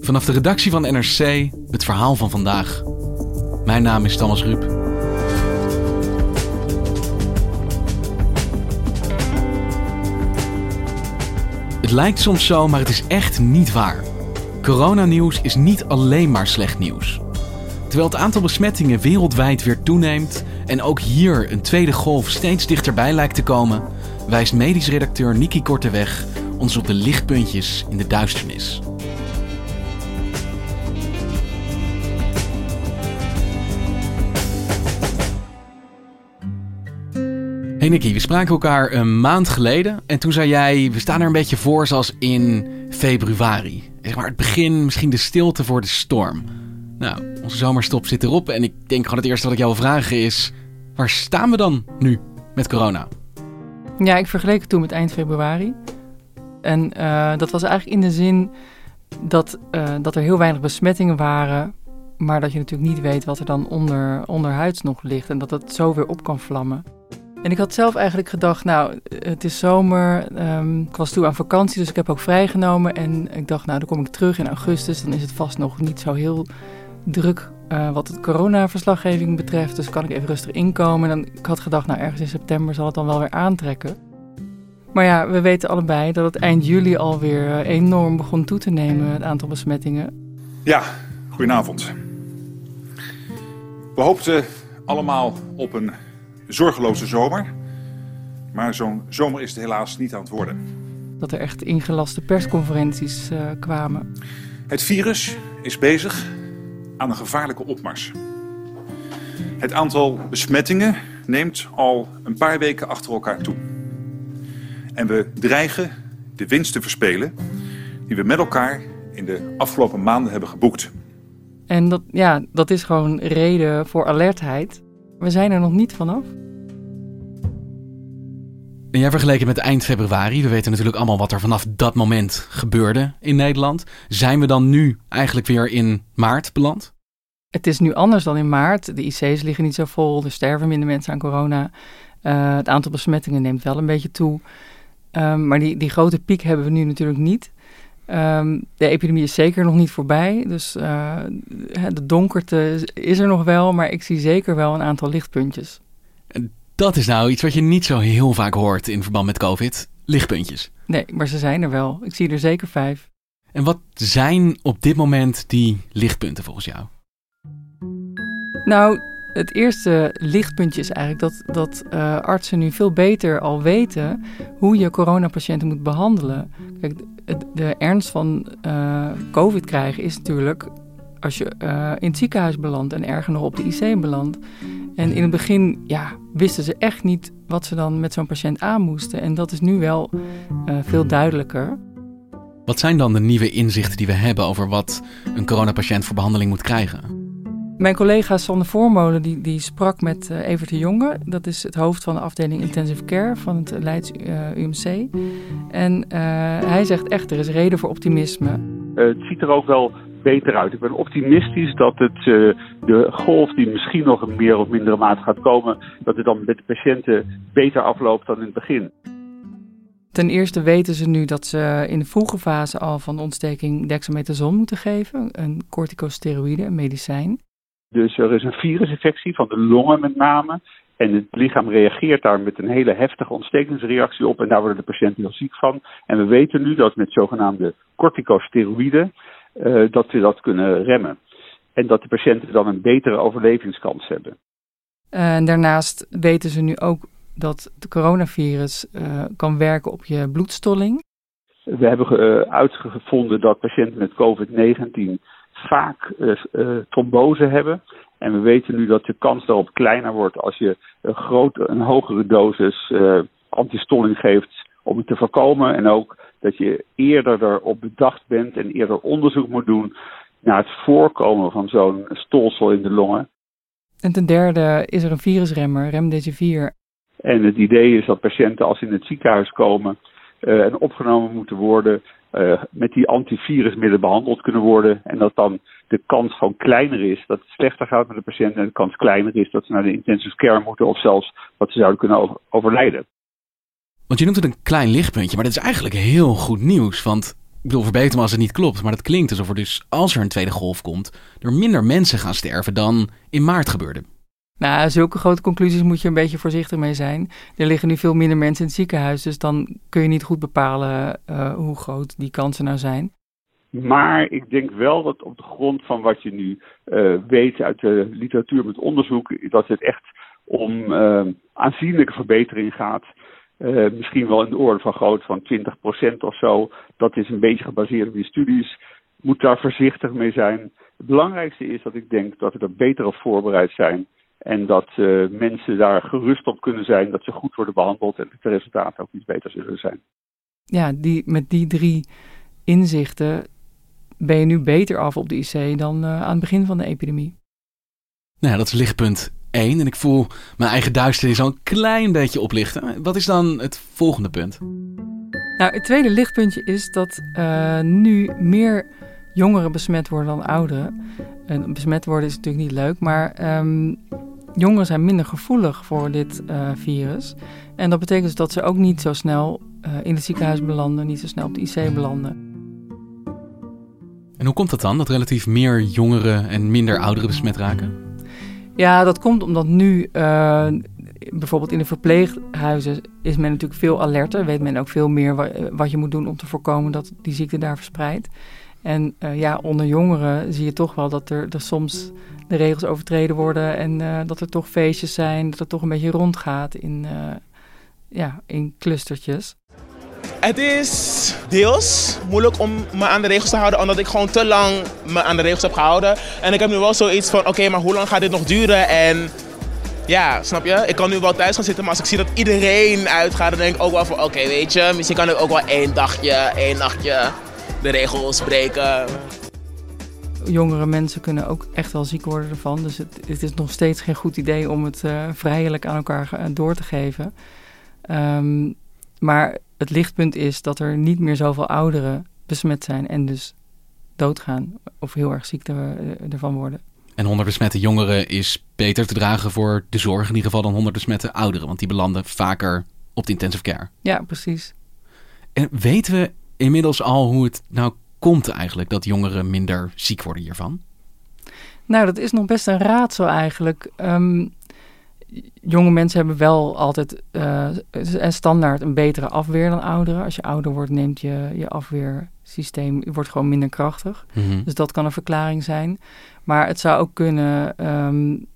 Vanaf de redactie van NRC het verhaal van vandaag. Mijn naam is Thomas Ruip. Het lijkt soms zo, maar het is echt niet waar. Coronanieuws is niet alleen maar slecht nieuws. Terwijl het aantal besmettingen wereldwijd weer toeneemt en ook hier een tweede golf steeds dichterbij lijkt te komen, wijst medisch redacteur Niki Korteweg ons op de lichtpuntjes in de duisternis. Hey Nicky, we spraken elkaar een maand geleden en toen zei jij, we staan er een beetje voor zoals in februari. Zeg maar het begin, misschien de stilte voor de storm. Nou, onze zomerstop zit erop en ik denk gewoon het eerste wat ik jou wil vragen is, waar staan we dan nu met corona? Ja, ik vergeleek het toen met eind februari. En uh, dat was eigenlijk in de zin dat, uh, dat er heel weinig besmettingen waren, maar dat je natuurlijk niet weet wat er dan onder, onderhuids nog ligt en dat het zo weer op kan vlammen. En ik had zelf eigenlijk gedacht, nou, het is zomer, um, ik was toe aan vakantie, dus ik heb ook vrijgenomen. En ik dacht, nou, dan kom ik terug in augustus, dan is het vast nog niet zo heel druk uh, wat het coronaverslaggeving betreft. Dus kan ik even rustig inkomen. En ik had gedacht, nou, ergens in september zal het dan wel weer aantrekken. Maar ja, we weten allebei dat het eind juli alweer uh, enorm begon toe te nemen, het aantal besmettingen. Ja, goedenavond. We hoopten allemaal op een zorgeloze zomer. Maar zo'n zomer is het helaas niet aan het worden. Dat er echt ingelaste persconferenties uh, kwamen. Het virus is bezig aan een gevaarlijke opmars. Het aantal besmettingen neemt al een paar weken achter elkaar toe. En we dreigen de winst te verspelen die we met elkaar in de afgelopen maanden hebben geboekt. En dat, ja, dat is gewoon reden voor alertheid. We zijn er nog niet vanaf. En jij vergeleken met eind februari. We weten natuurlijk allemaal wat er vanaf dat moment gebeurde in Nederland. Zijn we dan nu eigenlijk weer in maart beland? Het is nu anders dan in maart. De IC's liggen niet zo vol, er sterven minder mensen aan corona. Uh, het aantal besmettingen neemt wel een beetje toe. Um, maar die, die grote piek hebben we nu natuurlijk niet. Um, de epidemie is zeker nog niet voorbij. Dus uh, de donkerte is er nog wel, maar ik zie zeker wel een aantal lichtpuntjes. Dat is nou iets wat je niet zo heel vaak hoort in verband met COVID. Lichtpuntjes. Nee, maar ze zijn er wel. Ik zie er zeker vijf. En wat zijn op dit moment die lichtpunten volgens jou? Nou, het eerste lichtpuntje is eigenlijk dat, dat uh, artsen nu veel beter al weten hoe je coronapatiënten moet behandelen. Kijk, de, de ernst van uh, COVID krijgen is natuurlijk als je uh, in het ziekenhuis belandt en erger nog op de IC belandt. En in het begin ja, wisten ze echt niet wat ze dan met zo'n patiënt aan moesten. En dat is nu wel veel duidelijker. Wat zijn dan de nieuwe inzichten die we hebben over wat een coronapatiënt voor behandeling moet krijgen? Mijn collega Sander Voormolen die, die sprak met uh, Evert de Jonge. Dat is het hoofd van de afdeling Intensive Care van het Leids uh, UMC. En uh, hij zegt echt, er is reden voor optimisme. het ziet er ook wel beter uit. Ik ben optimistisch dat het, de golf die misschien nog in meer of mindere mate gaat komen... dat het dan met de patiënten beter afloopt dan in het begin. Ten eerste weten ze nu dat ze in de vroege fase al van de ontsteking dexamethason moeten geven. Een corticosteroïde, een medicijn. Dus er is een virusinfectie van de longen met name. En het lichaam reageert daar met een hele heftige ontstekingsreactie op en daar worden de patiënten heel ziek van. En we weten nu dat met zogenaamde corticosteroïden uh, dat we dat kunnen remmen. En dat de patiënten dan een betere overlevingskans hebben. En daarnaast weten ze nu ook dat het coronavirus uh, kan werken op je bloedstolling. We hebben uh, uitgevonden dat patiënten met COVID-19 vaak trombose hebben. En we weten nu dat de kans daarop kleiner wordt als je een, grote, een hogere dosis uh, antistolling geeft om het te voorkomen. En ook dat je eerder erop bedacht bent en eerder onderzoek moet doen naar het voorkomen van zo'n stolsel in de longen. En ten derde is er een virusremmer, remdesivir. En het idee is dat patiënten als ze in het ziekenhuis komen uh, en opgenomen moeten worden, uh, met die antivirusmiddelen behandeld kunnen worden. En dat dan de kans gewoon kleiner is dat het slechter gaat met de patiënt. En de kans kleiner is dat ze naar de intensive care moeten of zelfs dat ze zouden kunnen over, overlijden. Want je noemt het een klein lichtpuntje, maar dat is eigenlijk heel goed nieuws. Want ik bedoel, verbeter me als het niet klopt, maar het klinkt alsof er dus, als er een tweede golf komt, er minder mensen gaan sterven dan in maart gebeurde. Nou, zulke grote conclusies moet je een beetje voorzichtig mee zijn. Er liggen nu veel minder mensen in het ziekenhuis, dus dan kun je niet goed bepalen uh, hoe groot die kansen nou zijn. Maar ik denk wel dat op de grond van wat je nu uh, weet uit de literatuur met onderzoek, dat het echt om uh, aanzienlijke verbetering gaat. Misschien wel in de orde van grootte van 20% of zo. Dat is een beetje gebaseerd op die studies. Moet daar voorzichtig mee zijn. Het belangrijkste is dat ik denk dat we er beter op voorbereid zijn. En dat uh, mensen daar gerust op kunnen zijn dat ze goed worden behandeld en dat de resultaten ook iets beter zullen zijn. Ja, die, met die drie inzichten ben je nu beter af op de IC dan uh, aan het begin van de epidemie. Nou ja, dat is lichtpunt 1. En ik voel mijn eigen duisternis al een klein beetje oplichten. Wat is dan het volgende punt? Nou, het tweede lichtpuntje is dat uh, nu meer jongeren besmet worden dan ouderen. En besmet worden is natuurlijk niet leuk, maar um, jongeren zijn minder gevoelig voor dit uh, virus. En dat betekent dus dat ze ook niet zo snel uh, in het ziekenhuis belanden, niet zo snel op de IC belanden. En hoe komt dat dan, dat relatief meer jongeren en minder ouderen besmet raken? Ja, dat komt omdat nu uh, bijvoorbeeld in de verpleeghuizen is men natuurlijk veel alerter. Weet men ook veel meer wa wat je moet doen om te voorkomen dat die ziekte daar verspreidt. En uh, ja, onder jongeren zie je toch wel dat er, er soms de regels overtreden worden en uh, dat er toch feestjes zijn, dat het toch een beetje rondgaat in, ja, in clustertjes. Het is deels moeilijk om me aan de regels te houden, omdat ik gewoon te lang me aan de regels heb gehouden. En ik heb nu wel zoiets van: oké, maar hoe lang gaat dit nog duren? En ja, snap je? Ik kan nu wel thuis gaan zitten, maar als ik zie dat iedereen uitgaat, dan denk ik ook wel van: oké, weet je, misschien kan ik ook wel één dagje, één nachtje de regels breken. Jongere mensen kunnen ook echt wel ziek worden ervan. Dus het, het is nog steeds geen goed idee om het uh, vrijelijk aan elkaar door te geven. Um, maar het lichtpunt is dat er niet meer zoveel ouderen besmet zijn en dus doodgaan of heel erg ziek er, ervan worden. En 100 besmette jongeren is beter te dragen voor de zorg in ieder geval dan 100 besmette ouderen, want die belanden vaker op de intensive care. Ja, precies. En weten we inmiddels al hoe het nou komt eigenlijk dat jongeren minder ziek worden hiervan? Nou, dat is nog best een raadsel eigenlijk. Um, jonge mensen hebben wel altijd uh, standaard een betere afweer dan ouderen. Als je ouder wordt, neemt je, je afweersysteem wordt gewoon minder krachtig. Mm -hmm. Dus dat kan een verklaring zijn. Maar het zou ook kunnen um,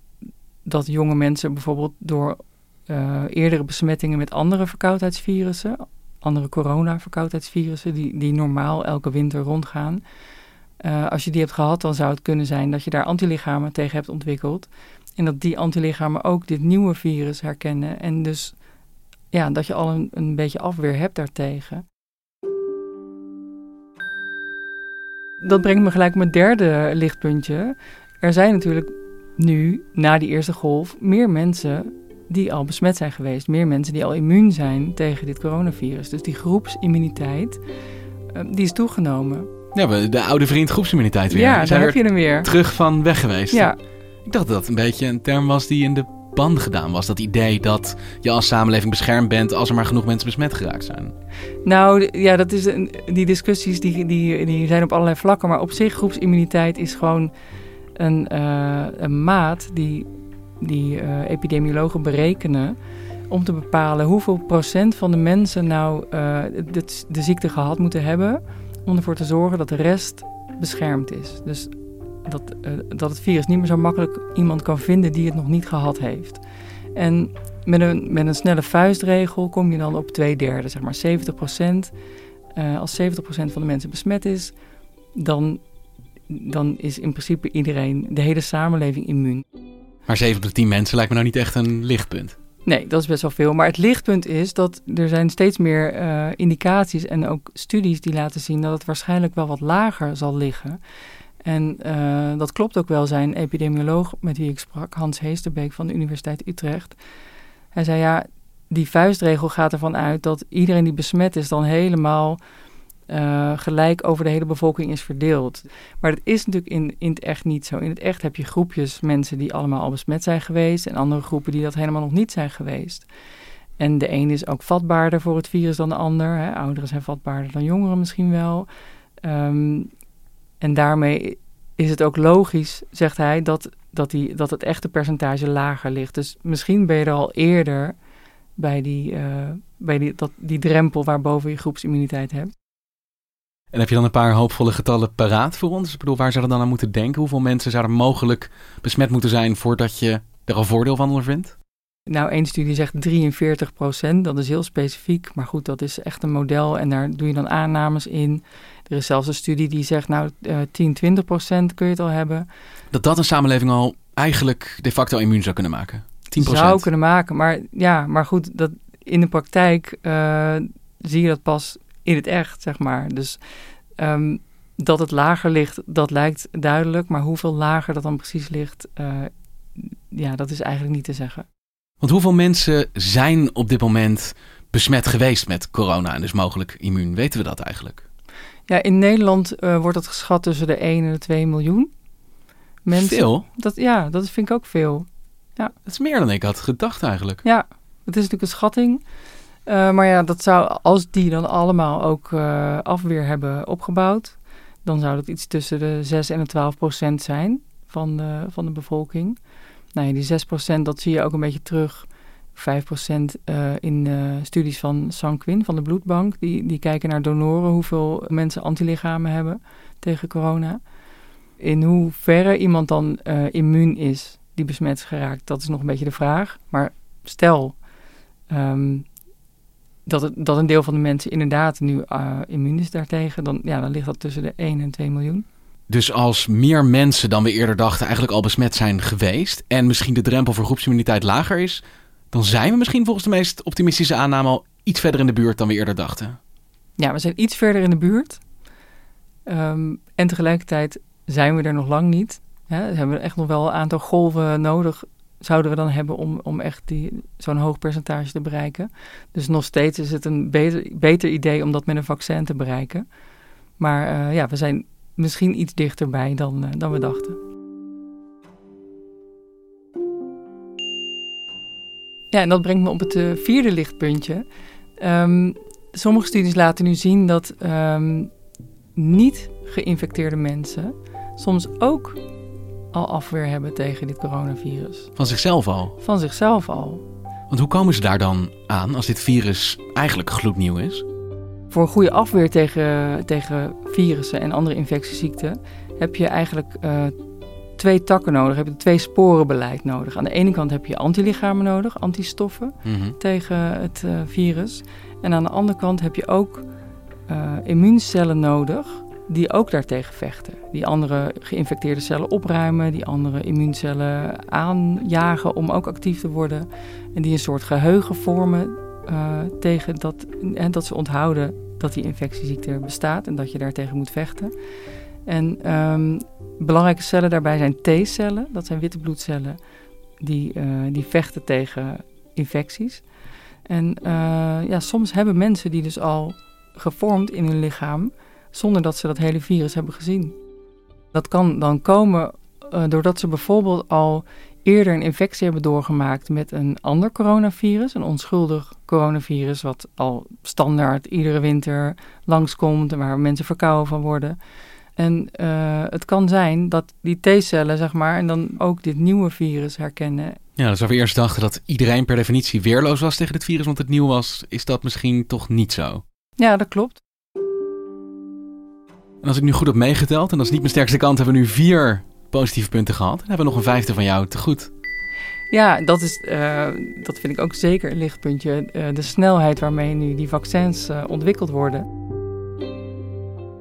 dat jonge mensen bijvoorbeeld door uh, eerdere besmettingen met andere verkoudheidsvirussen, andere corona-verkoudheidsvirussen, die, die normaal elke winter rondgaan. Uh, als je die hebt gehad, dan zou het kunnen zijn dat je daar antilichamen tegen hebt ontwikkeld. En dat die antilichamen ook dit nieuwe virus herkennen. En dus ja, dat je al een, een beetje afweer hebt daartegen. Dat brengt me gelijk op mijn derde lichtpuntje. Er zijn natuurlijk nu, na die eerste golf, meer mensen die al besmet zijn geweest. Meer mensen die al immuun zijn tegen dit coronavirus. Dus die groepsimmuniteit, die is toegenomen. Ja, de oude vriend groepsimmuniteit weer. Ja, daar heb je hem weer. Terug van weg geweest. Ja, ik dacht dat dat een beetje een term was die in de band gedaan was. Dat idee dat je als samenleving beschermd bent als er maar genoeg mensen besmet geraakt zijn. Nou ja, dat is een, die discussies die, die, die zijn op allerlei vlakken. Maar op zich, groepsimmuniteit is gewoon een, uh, een maat die, die uh, epidemiologen berekenen om te bepalen hoeveel procent van de mensen nou de, de ziekte gehad moeten hebben om ervoor te zorgen dat de rest beschermd is. Dus dat, uh, dat het virus niet meer zo makkelijk iemand kan vinden die het nog niet gehad heeft. En met een, met een snelle vuistregel kom je dan op twee derde, zeg maar 70 procent. Als 70 procent van de mensen besmet is, dan, dan is in principe iedereen, de hele samenleving immuun. Maar 7 op de 10 mensen lijkt me nou niet echt een lichtpunt. Nee, dat is best wel veel. Maar het lichtpunt is dat er zijn steeds meer uh, indicaties en ook studies die laten zien dat het waarschijnlijk wel wat lager zal liggen. En uh, dat klopt ook wel. Zijn epidemioloog met wie ik sprak, Hans Heesterbeek van de Universiteit Utrecht. Hij zei ja, die vuistregel gaat ervan uit dat iedereen die besmet is dan helemaal uh, gelijk over de hele bevolking is verdeeld. Maar dat is natuurlijk in, in het echt niet zo. In het echt heb je groepjes mensen die allemaal al besmet zijn geweest en andere groepen die dat helemaal nog niet zijn geweest. En de een is ook vatbaarder voor het virus dan de ander. Hè. Ouderen zijn vatbaarder dan jongeren misschien wel. Um, en daarmee is het ook logisch, zegt hij, dat, dat, die, dat het echte percentage lager ligt. Dus misschien ben je er al eerder bij die, uh, bij die, dat, die drempel waarboven je groepsimmuniteit hebt. En heb je dan een paar hoopvolle getallen paraat voor ons? Ik bedoel, waar zouden we dan aan moeten denken? Hoeveel mensen zouden mogelijk besmet moeten zijn voordat je er al voordeel van ondervindt? Nou, één studie zegt 43 procent. Dat is heel specifiek. Maar goed, dat is echt een model en daar doe je dan aannames in. Er is zelfs een studie die zegt, nou, uh, 10, 20 procent kun je het al hebben. Dat dat een samenleving al eigenlijk de facto immuun zou kunnen maken? 10 Zou kunnen maken, maar ja, maar goed, dat, in de praktijk uh, zie je dat pas in het echt, zeg maar. Dus um, dat het lager ligt, dat lijkt duidelijk. Maar hoeveel lager dat dan precies ligt, uh, ja, dat is eigenlijk niet te zeggen. Want hoeveel mensen zijn op dit moment besmet geweest met corona en dus mogelijk immuun? Weten we dat eigenlijk? Ja, in Nederland uh, wordt dat geschat tussen de 1 en de 2 miljoen mensen. Veel? Dat, ja, dat vind ik ook veel. Ja. Dat is meer dan ik had gedacht eigenlijk. Ja, het is natuurlijk een schatting. Uh, maar ja, dat zou, als die dan allemaal ook uh, afweer hebben opgebouwd, dan zou dat iets tussen de 6 en de 12 procent zijn van de, van de bevolking. Nou ja, die 6 procent, dat zie je ook een beetje terug 5% uh, in uh, studies van Sanquin, van de bloedbank. Die, die kijken naar donoren, hoeveel mensen antilichamen hebben tegen corona. In hoeverre iemand dan immuun is die besmet is geraakt, dat is nog een beetje de vraag. Maar stel um, dat, het, dat een deel van de mensen inderdaad nu immuun is daartegen, dan, ja, dan ligt dat tussen de 1 en 2 miljoen. Dus als meer mensen dan we eerder dachten eigenlijk al besmet zijn geweest en misschien de drempel voor groepsimmuniteit lager is, dan zijn we misschien volgens de meest optimistische aanname al iets verder in de buurt dan we eerder dachten. Ja, we zijn iets verder in de buurt. Um, en tegelijkertijd zijn we er nog lang niet. Hè? We hebben echt nog wel een aantal golven nodig, zouden we dan hebben om, om echt die, zo'n hoog percentage te bereiken. Dus nog steeds is het een beter, beter idee om dat met een vaccin te bereiken. Maar uh, ja, we zijn misschien iets dichterbij dan, uh, dan we dachten. Ja, en dat brengt me op het uh, vierde lichtpuntje. Um, sommige studies laten nu zien dat um, niet geïnfecteerde mensen soms ook al afweer hebben tegen dit coronavirus. Van zichzelf al? Van zichzelf al. Want hoe komen ze daar dan aan als dit virus eigenlijk gloednieuw is? Voor een goede afweer tegen, tegen virussen en andere infectieziekten heb je eigenlijk uh, twee takken nodig. Heb je twee sporenbeleid nodig. Aan de ene kant heb je antilichamen nodig, antistoffen mm-hmm. tegen het uh, virus. En aan de andere kant heb je ook uh, immuuncellen nodig die ook daartegen vechten. Die andere geïnfecteerde cellen opruimen, die andere immuuncellen aanjagen om ook actief te worden. En die een soort geheugen vormen uh, tegen dat, en dat ze onthouden dat die infectieziekte bestaat en dat je daartegen moet vechten. En um, belangrijke cellen daarbij zijn T-cellen, dat zijn witte bloedcellen, die, uh, die vechten tegen infecties. En uh, ja, soms hebben mensen die dus al gevormd in hun lichaam, zonder dat ze dat hele virus hebben gezien. Dat kan dan komen uh, doordat ze bijvoorbeeld al eerder een infectie hebben doorgemaakt met een ander coronavirus, een onschuldig coronavirus, wat al standaard iedere winter langskomt en waar mensen verkouden van worden. En uh, het kan zijn dat die T-cellen, zeg maar, en dan ook dit nieuwe virus herkennen Ja, dus waar we eerst dachten dat iedereen per definitie weerloos was tegen dit virus, want het nieuw was, is dat misschien toch niet zo. Ja, dat klopt. En als ik nu goed heb meegeteld, en dat is niet mijn sterkste kant, hebben we nu vier positieve punten gehad. Dan hebben we nog een vijfde van jou te goed. Ja, dat, is, uh, dat vind ik ook zeker een lichtpuntje. Uh, de snelheid waarmee nu die vaccins uh, ontwikkeld worden.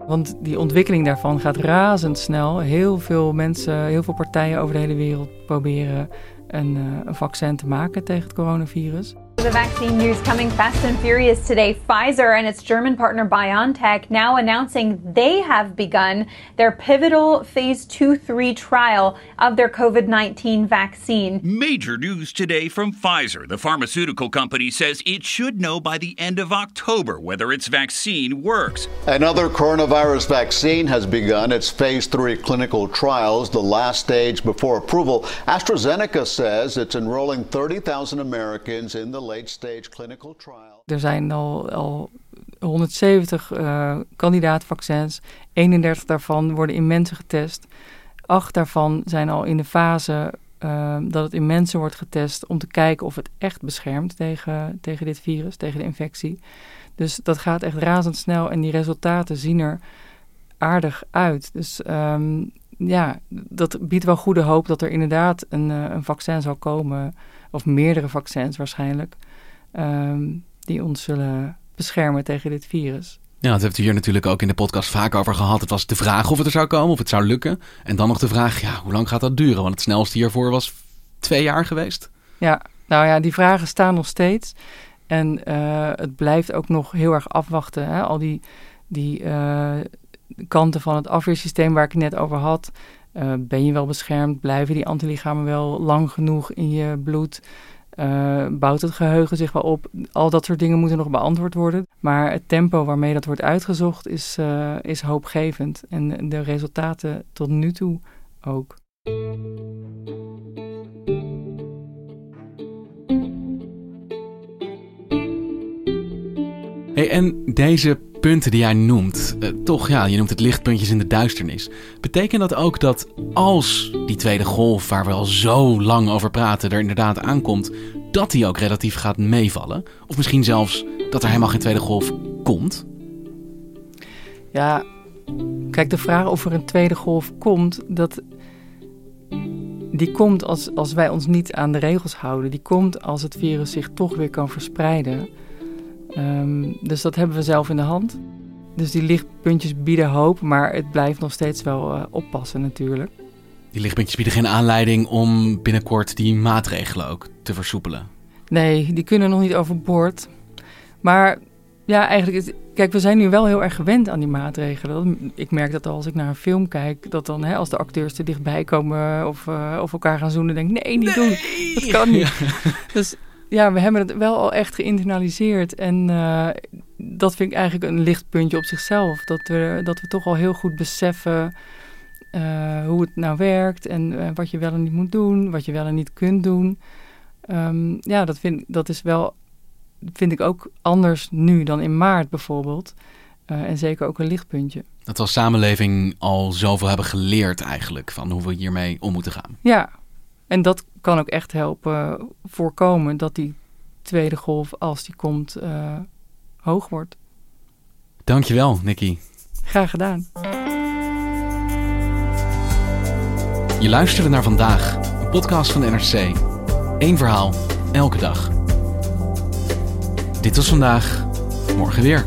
Want die ontwikkeling daarvan gaat razendsnel. Heel veel mensen, heel veel partijen over de hele wereld proberen een, een vaccin te maken tegen het coronavirus. The vaccine news coming fast and furious today. Pfizer and its German partner BioNTech now announcing they have begun their pivotal phase 2 3 trial of their COVID 19 vaccine. Major news today from Pfizer. The pharmaceutical company says it should know by the end of October whether its vaccine works. Another coronavirus vaccine has begun its phase 3 clinical trials, the last stage before approval. AstraZeneca says it's enrolling 30,000 Americans in the Er zijn al, al 170 uh, kandidaatvaccins. 31 daarvan worden in mensen getest. Acht daarvan zijn al in de fase uh, dat het in mensen wordt getest om te kijken of het echt beschermt tegen, tegen dit virus, tegen de infectie. Dus dat gaat echt razendsnel en die resultaten zien er aardig uit. Dus um, ja, dat biedt wel goede hoop dat er inderdaad een, uh, een vaccin zal komen of meerdere vaccins waarschijnlijk, um, die ons zullen beschermen tegen dit virus. Ja, dat hebben we hier natuurlijk ook in de podcast vaak over gehad. Het was de vraag of het er zou komen, of het zou lukken. En dan nog de vraag, ja, hoe lang gaat dat duren? Want het snelste hiervoor was twee jaar geweest. Ja, nou ja, die vragen staan nog steeds. En uh, het blijft ook nog heel erg afwachten. Hè? Al die, die uh, kanten van het afweersysteem waar ik het net over had. Uh, ben je wel beschermd? Blijven die antilichamen wel lang genoeg in je bloed? Uh, bouwt het geheugen zich wel op? Al dat soort dingen moeten nog beantwoord worden. Maar het tempo waarmee dat wordt uitgezocht is, uh, is hoopgevend. En de resultaten tot nu toe ook. Hey, en deze punten die jij noemt, uh, toch ja, je noemt het lichtpuntjes in de duisternis. Betekent dat ook dat als die tweede golf, waar we al zo lang over praten, er inderdaad aankomt, dat die ook relatief gaat meevallen? Of misschien zelfs dat er helemaal geen tweede golf komt? Ja, kijk, de vraag of er een tweede golf komt, dat, die komt als, als wij ons niet aan de regels houden. Die komt als het virus zich toch weer kan verspreiden. Um, dus dat hebben we zelf in de hand. Dus die lichtpuntjes bieden hoop, maar het blijft nog steeds wel uh, oppassen natuurlijk. Die lichtpuntjes bieden geen aanleiding om binnenkort die maatregelen ook te versoepelen. Nee, die kunnen nog niet overboord. Maar ja, eigenlijk, is, kijk, we zijn nu wel heel erg gewend aan die maatregelen. Ik merk dat als ik naar een film kijk, dat dan hè, als de acteurs te dichtbij komen of, uh, of elkaar gaan zoenen, denk ik, nee, niet nee. doen. Dat kan niet. dus ja, we hebben het wel al echt geïnternaliseerd. En uh, dat vind ik eigenlijk een lichtpuntje op zichzelf. Dat we, dat we toch al heel goed beseffen uh, hoe het nou werkt en uh, wat je wel en niet moet doen, wat je wel en niet kunt doen. Um, ja, dat, vind, dat is wel, vind ik ook anders nu dan in maart bijvoorbeeld. en zeker ook een lichtpuntje. Dat we als samenleving al zoveel hebben geleerd eigenlijk van hoe we hiermee om moeten gaan. Ja, en dat kan ook echt helpen voorkomen dat die tweede golf, als die komt, uh, hoog wordt. Dankjewel, Nicky. Graag gedaan. Je luisterde naar vandaag, een podcast van de NRC. Eén verhaal, elke dag. Dit was vandaag, morgen weer.